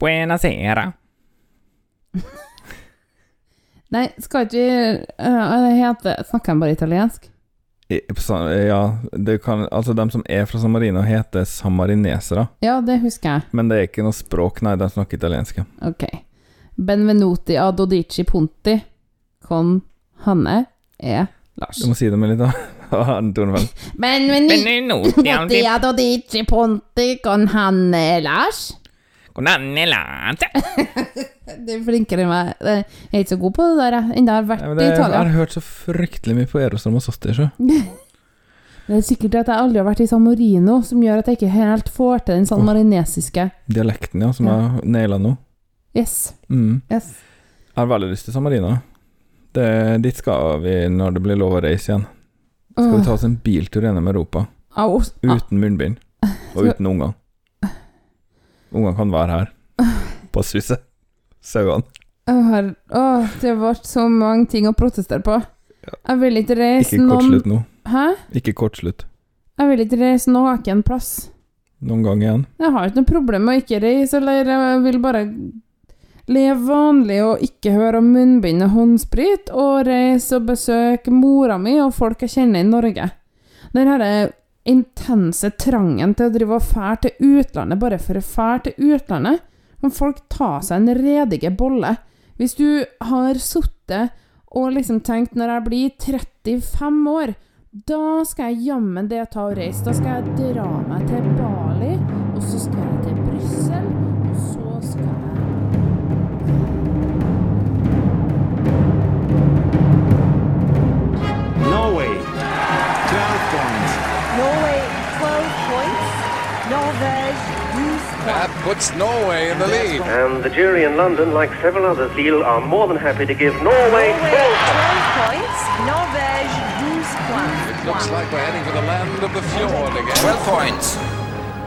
Buenasera. Nei, skal ikke vi uh, heter Snakker de bare italiensk? Ja, det kan, altså de som er fra San Marino, heter samarinesere. Ja, det husker jeg. Men det er ikke noe språk, nei, de snakker italiensk. Ok. Benvenuti ad odici Ponti con Hanne e Lars. Du må si det med litt. Tonevel. Benvenuti Benvenuti ad odici Ponti con Hanne e Lars. Konannelate. Du er flinkere enn meg. Jeg er ikke så god på det der, jeg. Enda jeg har vært Ja, men i Italia. jeg har hørt så fryktelig mye på Eros Ramazzotti, så. Det er sikkert at jeg aldri har vært i San Marino, som gjør at jeg ikke helt får til den san marinesiske Dialekten, ja, som Ja. jeg naila nå. Yes. Mm. yes. Jeg har veldig lyst til San Marino. Det, dit skal vi når det blir lov å reise igjen. Skal vi ta oss en biltur gjennom Europa uten munnbind og uten unger. Ungene kan være her. På Susse. Sauene. Å, det ble så mange ting å protestere på. Jeg vil ikke reise Ikke noen kortslutt nå. Hæ? Ikke kortslutt. Jeg vil ikke reise noen plass. Noen gang igjen. Jeg har ikke noe problem med å ikke reise, eller jeg vil bare leve vanlig og ikke høre om munnbind og håndsprit, og reise og besøke mora mi og folk jeg kjenner i Norge. Den herre intense trangen til å drive og fære til utlandet bare for å fære til utlandet. Kan folk ta seg en redige bolle? Hvis du har sittet og liksom tenkt når jeg blir 35 år, da skal jeg jammen det ta og reise. Da skal jeg dra meg til puts Norway in the lead. And the jury in London, like several others, Lille are more than happy to give Norway Norway 12 12 points. Norvège 12 points. It looks like we're heading for the land of the fjord again. 12 points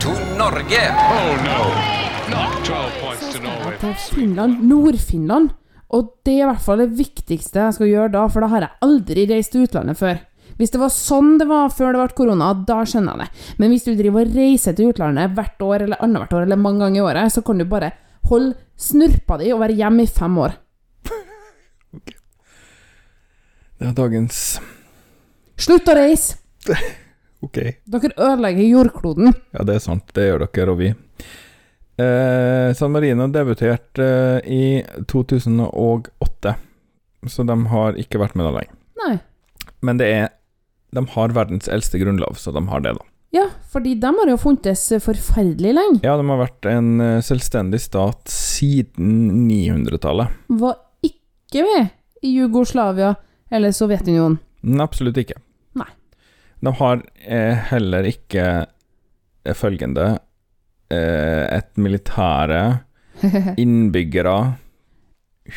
to Norge. Oh no, not 12 points to Norway. Finland, Nord-Finland. Og det er i hvert fall det viktigste jeg skal gjøre da, for da har jeg aldri reist til utlandet før. Hvis det var sånn det var før det ble korona, da skjønner jeg det. Men hvis du driver og reiser til utlandet hvert år eller annethvert år eller mange ganger i året, så kan du bare holde snurpa di og være hjemme i fem år. Det er dagens Slutt å reise! Ok. Dere ødelegger jordkloden. Ja, det er sant. Det gjør dere og vi. Eh, San Marino debuterte eh, i 2008, så de har ikke vært med da lenge. Nei. Men det er De har verdens eldste grunnlov, så de har det, da. Ja, fordi de har jo funtes forferdelig lenge. Ja, de har vært en eh, selvstendig stat siden 900-tallet. Var ikke med i Jugoslavia eller Sovjetunionen. Nei, absolutt ikke. Nei. De har eh, heller ikke eh, følgende eh, Et militære, innbyggere,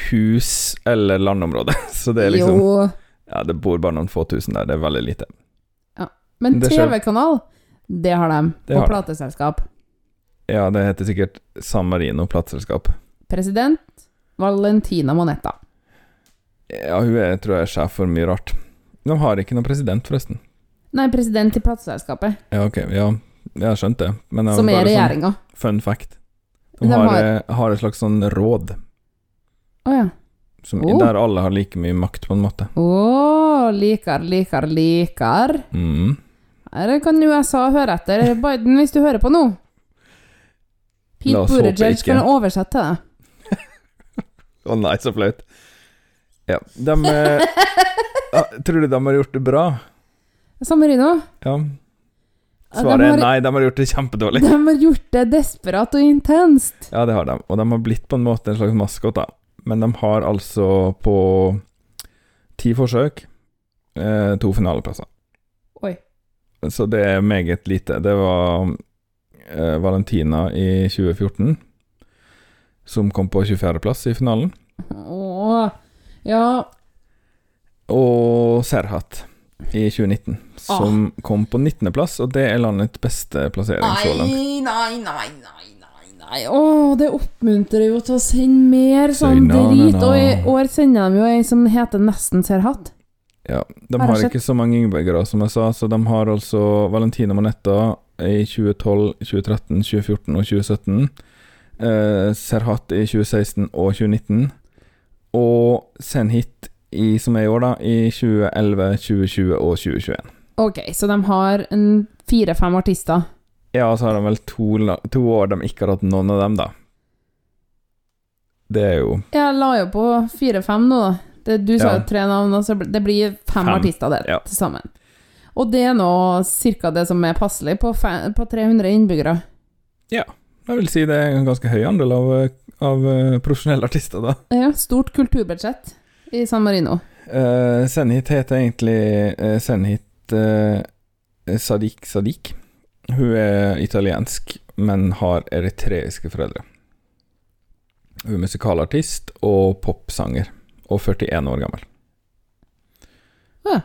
hus eller landområde. Så det er liksom Jo, Ja, det bor bare noen få tusen der. Det er veldig lite. men TV-kanal, det har de. Det Og har de. plateselskap. Ja, det heter sikkert San Marino plateselskap. President Valentina Monetta. Ja, hun er, tror jeg er sjef for mye rart. De har ikke noen president, forresten. Nei, president i plateselskapet, Ja, ok, ja, jeg har skjønt det. Men det som er regjeringa. sånn fun fact. De, De har, har- eh, har et slags sånn råd, Å ja. Som, Oh. der alle har like mye makt, på en måte. Å, liker, liker, liker. Mm. Her kan USA høre etter. Biden, hvis du hører på nå. Pete Buttigieg kan oversette det. Å oh, nei, så flaut. Ja, de eh, ja, Tror du de har gjort det bra? San Marino, Ja. Ja, Svaret er nei, de har gjort det kjempedårlig. de har gjort det desperat og intenst. Ja, det har de. Og de har blitt på en måte en slags maskot, da. Men de har altså på ti forsøk eh, to finaleplasser. Oi. Så det er meget lite. Det var eh, Valentina i 2014 som kom på 24.-plass i finalen. Åh, ja Og Serhat i 2019 Ah. som kom på 19.-plass, og det er landets beste plassering så langt. Nei, nei, nei, nei. Åh, det oppmuntrer jo til å sende mer sånn na, drit. Og i år sender de jo ei som heter Nesten ser hatt. Ja, de Har har ikke så mange innbyggere, som jeg sa, så de har altså Valentina Manetta i 2012, 2013, 2014 og 2017. eh, Serhat i 2016 og 2019. Og Senhit, i, som er i år, da, i 2011, 2020 og 2021. Ok, så de har en fire-fem artister. Ja, så har de vel to, to år de ikke har hatt noen av dem, da. Det er jo Jeg la jo på fire-fem nå, da. Det, du sa Ja. jo tre navn, og så det blir fem, Fem, artister der ja. til sammen. Og det er nå ca. det som er passelig på, fe- på 300 innbyggere. Ja. Jeg vil si det er en ganske høy andel av, av eh, profesjonelle artister, da. Ja, stort kulturbudsjett i San Marino. Uh, Senhit heter egentlig uh, Senhit uh, Sadiq Sadiq. Hun er italiensk, men har eritreiske foreldre. Hun er musikalartist og popsanger, og 41 år gammel. Ja.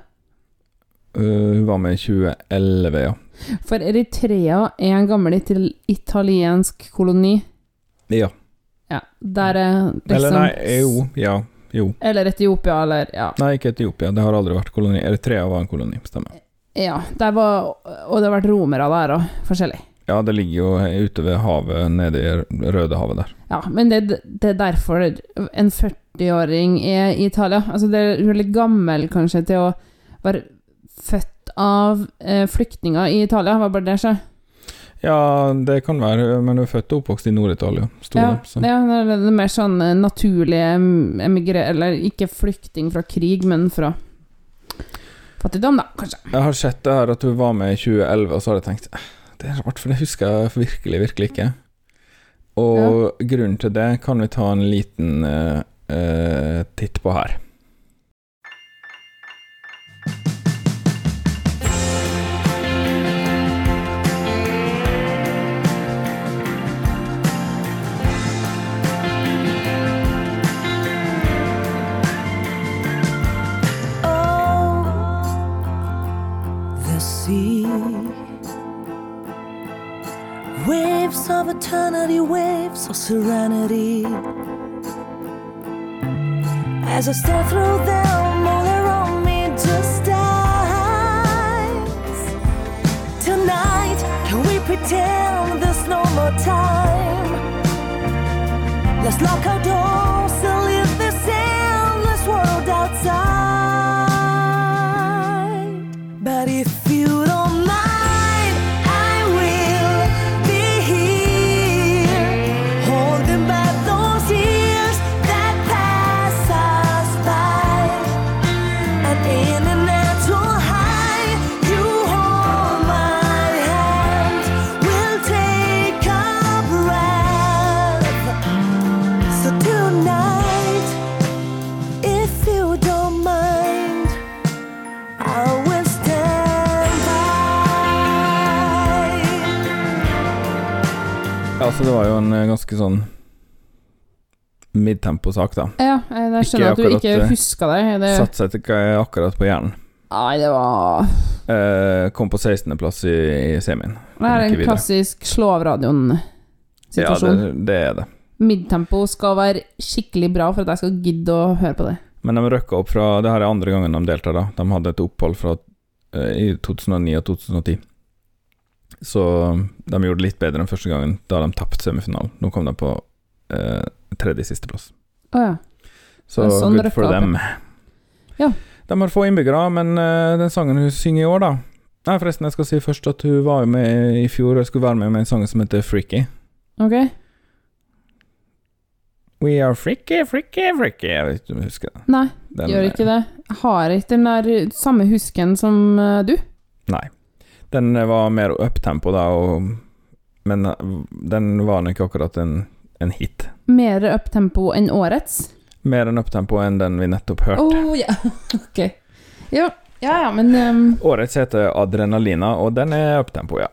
Uh, hun var med i 2011, ja. For Eritrea er en gammel italiensk koloni. Ja. Ja, der er liksom Eller nei, jo, ja, jo. Eller Etiopia, eller ja. Nei, ikke Etiopia, det har aldri vært koloni. Eritrea var en koloni, stemmer. Ja, var Og det har vært romere der og forskjellig. Ja, det ligger jo ute ved havet, nede i Rødehavet der. Ja, men det, det er derfor en 40-åring er i Italia. Altså, det er litt gammel kanskje til å være født av eh, flyktninger i Italia, Hva bare det skje? Ja, det kan være, men hun er født og oppvokst i Nord-Italia. Ja, det, ja, det er mer sånn eh, naturlig emigrer... Eller ikke flyktning fra krig, men fra fattigdom, da, kanskje. Jeg har sett det her at du var med i 2011, og så har jeg tenkt "Eh, Det er rart, for det husker jeg virkelig, virkelig ikke. Og grunnen til det kan vi ta en liten uh, uh, titt på her. Waves of eternity, waves of serenity. As I stare through them, all around me just dies. Tonight, can we pretend there's no more time? Let's lock our doors and leave this endless world outside. But if you don't en eh, ganske sånn midtempo-sak, da. Ja, jeg jeg skjønner at du ikke eh, huska det. det Satt seg ikke akkurat på hjernen. Nei, det var Eh, kom på 16.-plass i, i semien. Det er en klassisk slå av Ja, det, det er det. Midtempo skal være skikkelig bra for at jeg skal gidde å høre på det. Men de røkka opp fra Det her er andre gangen de deltar, da. De hadde et opphold fra eh, i 2009 og 2010. Så de gjorde det litt bedre enn første gangen, da de tapte semifinalen. Nå kom de på eh, tredje sisteplass. Å ja. Så sånn good for dem. Ja. De har få innbyggere, men uh, den sangen hun synger i år, da Nei, forresten, jeg skal si først at hun var med i fjor og skulle være med med en sang som heter Freaky. Ok. We are freaky, freaky, freaky. Jeg vet ikke om du husker det. Nei, Den, gjør ikke det. Har ikke den der samme husken som uh, du. Nei. Den var mer uptempo, da, og, men eh, den var nok akkurat en, en hit. Mer uptempo enn årets. Mer enn uptempo enn den vi nettopp hørte. Oh, ja, ok. Ja, ja, ja men um... Årets heter Adrenalina, og den er uptempo, ja.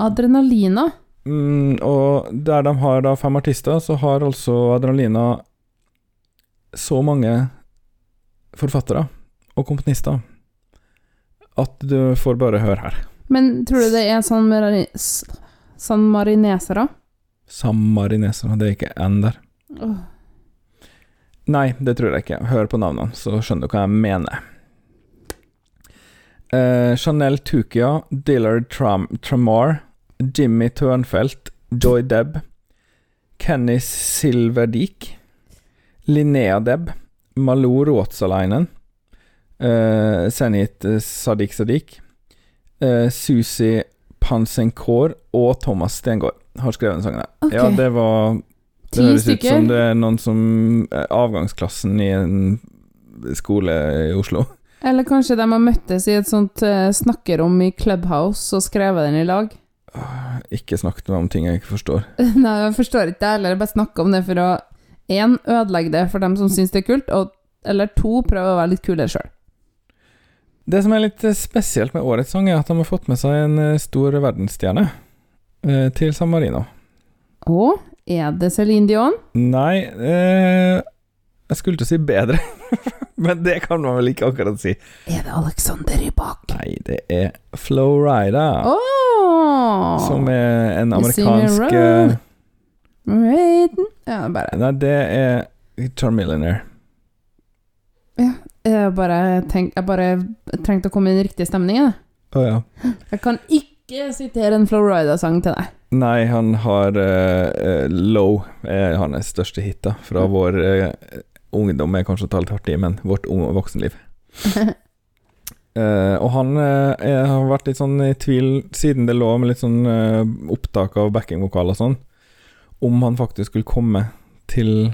Adrenalina Mm, og der de har da fem artister, så har altså Adrenalina så mange forfattere og komponister at du får bare høre her. Men tror du det er sånn mari- s- San Marinesere? Samarinesere, det er ikke N der. Oh. Nei, det tror jeg ikke. Hør på navnene, så skjønner du hva jeg mener. Eh, Chanel Tukia, Dillard Tram Tramar, Jimmy Tørnfelt, Joy Deb, Kenny Silverdik, Linnea Deb, Malou Ruotsalainen, uh, Senit Sadiq Sadiq, uh, Susi Pansenkor og Thomas Stengård har skrevet den sangen. her. Ok. Ja, det var Det høres ut som det er noen som avgangsklassen i en skole i Oslo. Eller kanskje de har møttes i et sånt uh, snakkerom i Clubhouse og skrevet den i lag? Ikke snakk om ting jeg ikke forstår. Nei, jeg forstår ikke det heller. Bare snakke om det for å én, ødelegge det for dem som syns det er kult, og eller to, prøve å være litt kulere sjøl. Det som er litt eh, spesielt med årets sang, er at de har fått med seg en eh, stor verdensstjerne eh, til San Marino. Å? er det Céline Dion? Nei eh, Jeg skulle til å si bedre, men det kan man vel ikke akkurat si. Er det Alexander Rybak? Nei, det er Flo Rida. Åh! som er en amerikansk eh, Raiden. Ja, bare Nei, det er Charmillionaire. Jeg bare, tenk, jeg bare trengte å komme i den riktige stemningen. Å ja. Jeg kan ikke sitere en Florida-sang til deg. Nei, han har eh, eh, Low, er hans største hit da fra vår uh, ungdom, er kanskje å ta litt hardt i, men vårt unge voksenliv. Uh, og han eh, er, har vært litt sånn i tvil, siden det lå med litt sånn uh, opptak av backingvokal og sånn, om han faktisk skulle komme til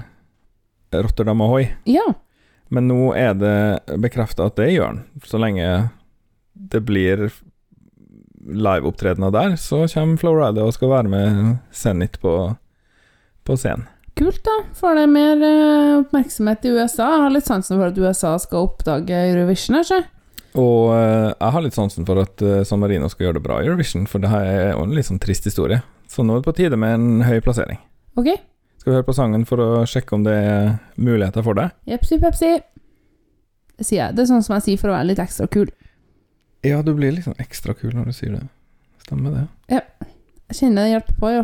Rotterdam Ahoy. Ja. Men nå er det bekrefta at det gjør han. Så lenge det blir liveopptredener der, så kommer Flowrider og skal være med Zenit på, på scenen. Kult, da. Får det mer uh, oppmerksomhet i USA. Jeg har litt sansen for at USA skal oppdage Eurovision Ikke? så. Og uh, jeg har litt sansen for at uh, San Marino skal gjøre det bra i Eurovision, for det her er jo en litt sånn trist historie. Så nå er det på tide med en høy plassering. Ok. Skal vi høre på sangen for å sjekke om det er muligheter for det? Jepsi pepsi. Sier jeg. Det er sånn som jeg sier for å være litt ekstra kul. Ja, du blir liksom ekstra kul når du sier det. Stemmer det? Ja. Jeg kjenner det hjelper på, i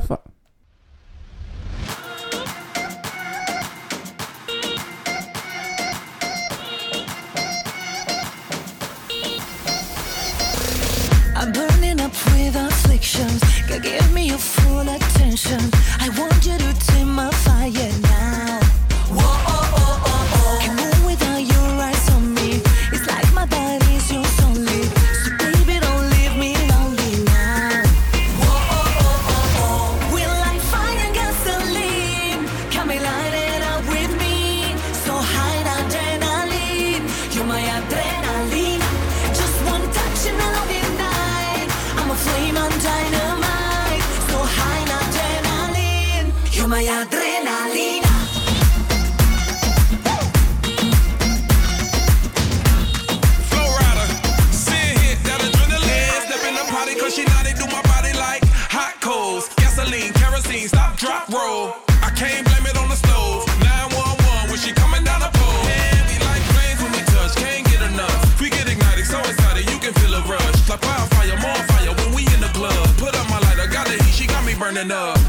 God give me your full attention. I want you to tame my fire now. Wildfire, more fire when we in the club. Put up my lighter, got the heat, she got me burning up.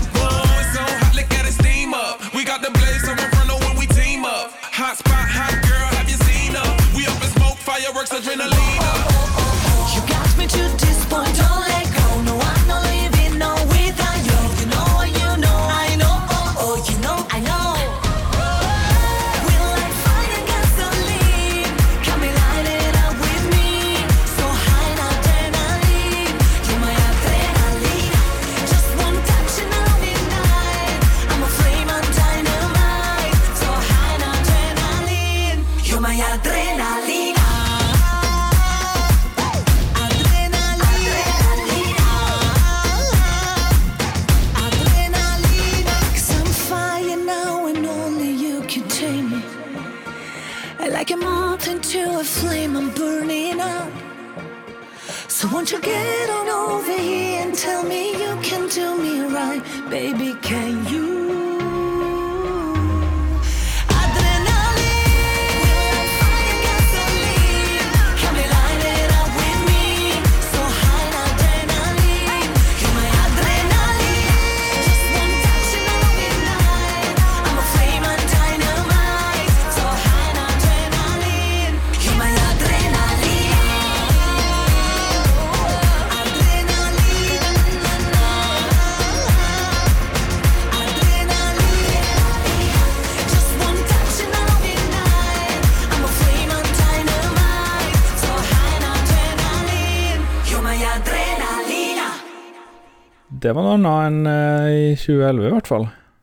Det var noe annet enn eh, i 2011, i hvert fall.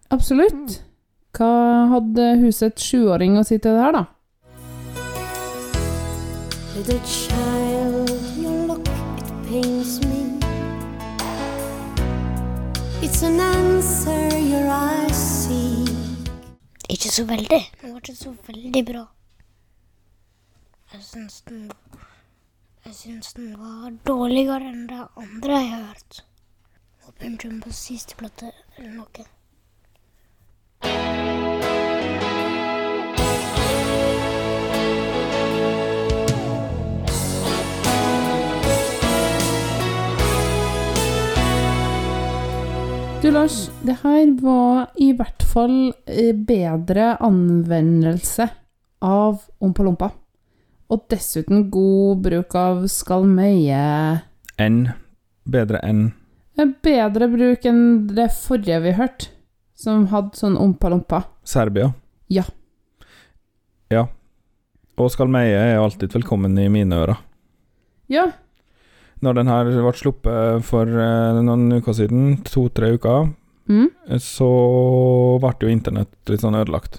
Absolutt. Hva hadde husets sjuåring å si til det her, da? Little child, your look, it pains me. It's an answer your eyes see. Ikke så veldig. Den var ikke så veldig bra. Jeg syns den Jeg syns den var dårligere enn det andre jeg har hørt. Og punktum på siste plate eller noe. Du, Lars, det her var i hvert fall eh, bedre anvendelse av Ompa-Lompa. Og dessuten god bruk av skalmøye Enn. Bedre enn. Bedre bruk enn det forrige vi hørte, som hadde sånn Ompa-Lompa. Serbia. Ja. Ja. Og Skalmeie er alltid velkommen i mine ører. Ja. Når den her ble sluppet for eh, noen uker siden, to-tre uker, Mm. så ble jo internett litt sånn ødelagt.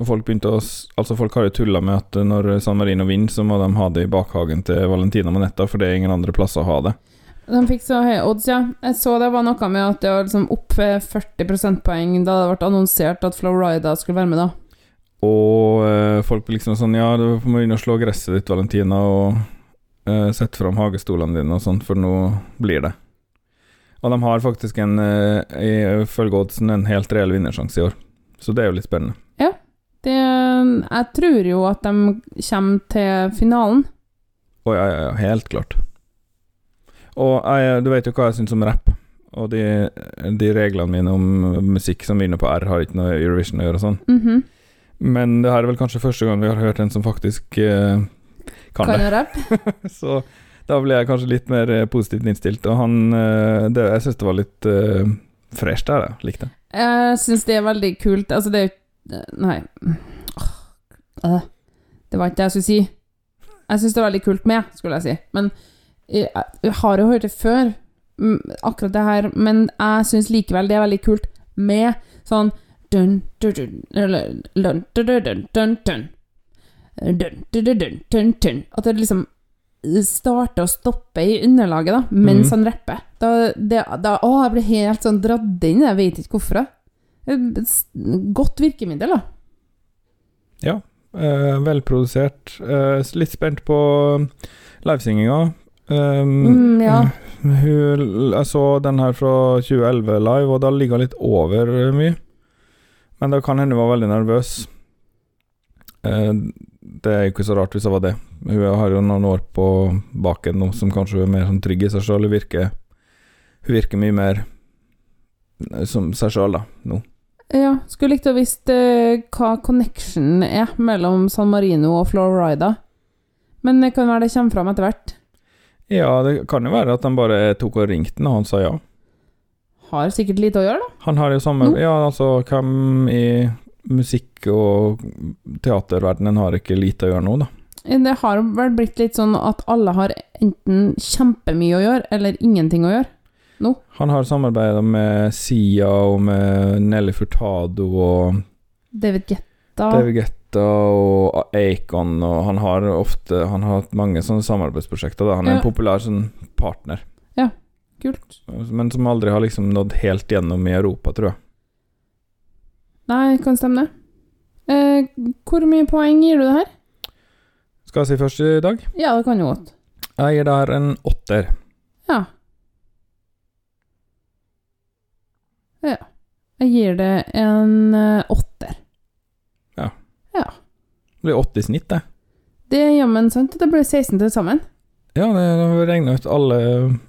Og folk begynte å Altså, folk har jo tulla med at når San Marino vinner, så må de ha det i bakhagen til Valentina Manetta, for det er ingen andre plasser å ha det. De fikk så høye odds, ja. Jeg så det var noe med at det var liksom opp 40 prosentpoeng da det ble annonsert at Florida skulle være med, da. Og eh, folk blir liksom sånn Ja, du må inn og slå gresset ditt, Valentina, og uh, sette fram hagestolene dine og sånt, for nå blir det. Og de har faktisk en, uh, ifølge oddsen, en helt reell vinnersjanse i år. Så det er jo litt spennende. Ja. Det, jeg tror jo at de kommer til finalen. Å ja, ja, ja, helt klart. Og jeg, du vet jo hva jeg syns om rapp. Og de, de reglene mine om musikk som begynner på R, har ikke noe Eurovision å gjøre og sånn. Mhm. Men det her er vel kanskje første gang vi har hørt en som faktisk eh, kan, Kan det. Så da ble jeg kanskje litt mer eh, positivt innstilt. Og han eh, det, Jeg syns det var litt uh, fresh der, jeg likte det. Jeg syns det er veldig kult. Altså, det er jo Nei. Øh. Det var ikke det jeg skulle si. Jeg syns det er veldig kult med, skulle jeg si. Men jeg har jo hørt det før, akkurat det her, men jeg syns likevel det er veldig kult med sånn dun, dun, dun, dun, dun, dun, dun, dun, dun. Dun, dun, dun, dun, dun, dun. At det liksom starter og stopper i underlaget, da, mens mm. han rapper. Da, det, da, å, jeg blir helt sånn dratt inn, jeg vet ikke hvorfor. Godt virkemiddel, da. Ja. eh, velprodusert. Eh, litt spent på livesinginga. Um, Mm, ja. hun, jeg så den her fra 2011 live, og da ligger hun litt over eh, mye. Men det kan hende hun var veldig nervøs. Uh, det er jo ikke så rart hvis hun var det. Hun har jo noen år på baken nå som kanskje er mer sånn trygg i seg sjøl. Hun virker Hun virker mye mer eh, som seg sjøl, da, nå. Ja, skulle likt å visst uh, hva connectionen er mellom San Marino og Florida. Men det kan være det kommer fram etter hvert. Ja, det kan jo være at de bare tok og ringte når han sa ja. Har sikkert lite å gjøre, da. Han har jo samme no. Ja, altså, hvem i musikk- og teaterverdenen har ikke lite å gjøre nå, da? Det har vel blitt litt sånn at alle har enten kjempemye å gjøre, eller ingenting å gjøre. Nå. Han har samarbeida med Sia og med Nelly Furtado og David Guetta. David Guetta og Acon, og han har ofte Han har hatt mange sånne samarbeidsprosjekter. Da. Han er Ja. en populær sånn partner, Ja, kult. men som aldri har liksom nådd helt gjennom i Europa, tror jeg. Nei, kan stemme det. Eh, hvor mye poeng gir du det her? Skal jeg si først i dag? Ja, det kan jo godt. Jeg gir det her en åtter. Ja. Ja. Jeg gir det en eh, åtter. Ja. Det blir 80 i snitt, det. Det er jammen sant. Det blir 16 til sammen. Ja, det regner ut alle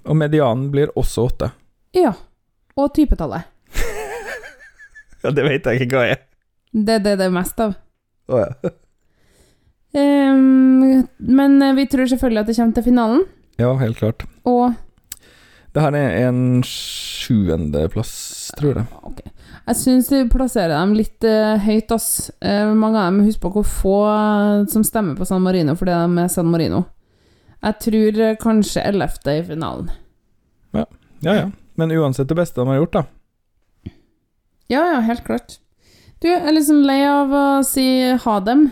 Og medianen blir også 8. Ja. Og typetallet. Ja, det vet jeg ikke hva er. Det er det det er mest av. Å ja. um, men eh, vi tror selvfølgelig at det kommer til finalen. Ja, helt klart. Og Det her er en sjuendeplass, tror jeg. jeg syns vi plasserer dem litt eh, høyt, ass. Eh, mange av dem husker på hvor få eh, som stemmer på San Marino fordi de er San Marino. Jeg tror eh, kanskje ellevte i finalen. Ja, ja. Men uansett det beste de har gjort, da. Ja, ja, helt klart. Du, jeg er liksom lei av å si ha dem,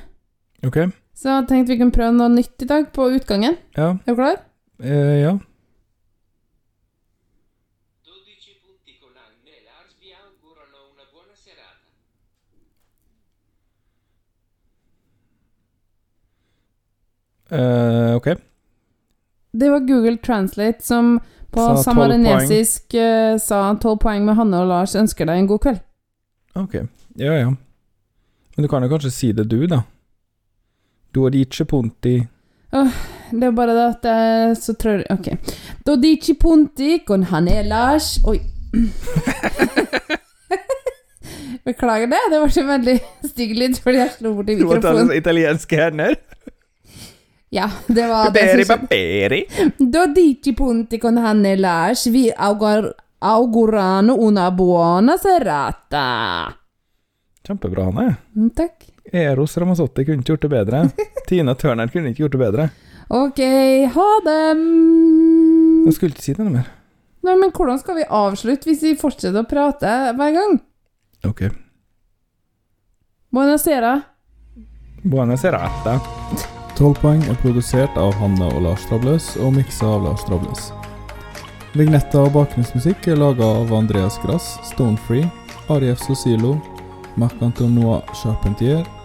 Ok? så jeg tenkte vi kunne prøve noe nytt i dag på utgangen. Ja. Er du klar? Eh, ja. Eh, ok. Det var Google Translate som på Sa samarinesisk uh, sa 12 poeng med Hanne og Lars ønsker deg en god kveld. Ok. Ja, ja. Men du kan jo kanskje si det du, da. Du har ikke punti Det er bare det at jeg så tror Ok. Dodici punti con hanelas Oi. Beklager det. Det var så veldig stygg lyd fordi jeg slo borti Du må ta noen italienske hender. Ja, det var det Beri som skjedde. Dodici punti con hanelas. Vi augar, augurano una buona serata. Kjempebra, Hanne. Mm, Takk. Eros Ramazzotti kunne ikke gjort det bedre. Tina Turner kunne ikke gjort det bedre. Ok, ha det. Jeg skulle ikke si det noe mer. Nei, men hvordan skal vi avslutte hvis vi fortsetter å prate hver gang? Ok. Buona sera. Buona serata. 12 poeng er produsert av Hanne og Lars Trabløs og miksa av Lars Trabløs. Vignetta og bakgrunnsmusikk er laga av Andreas Grass, Stonefree, Arief Sosilo, Marc-Antonois Charpentier,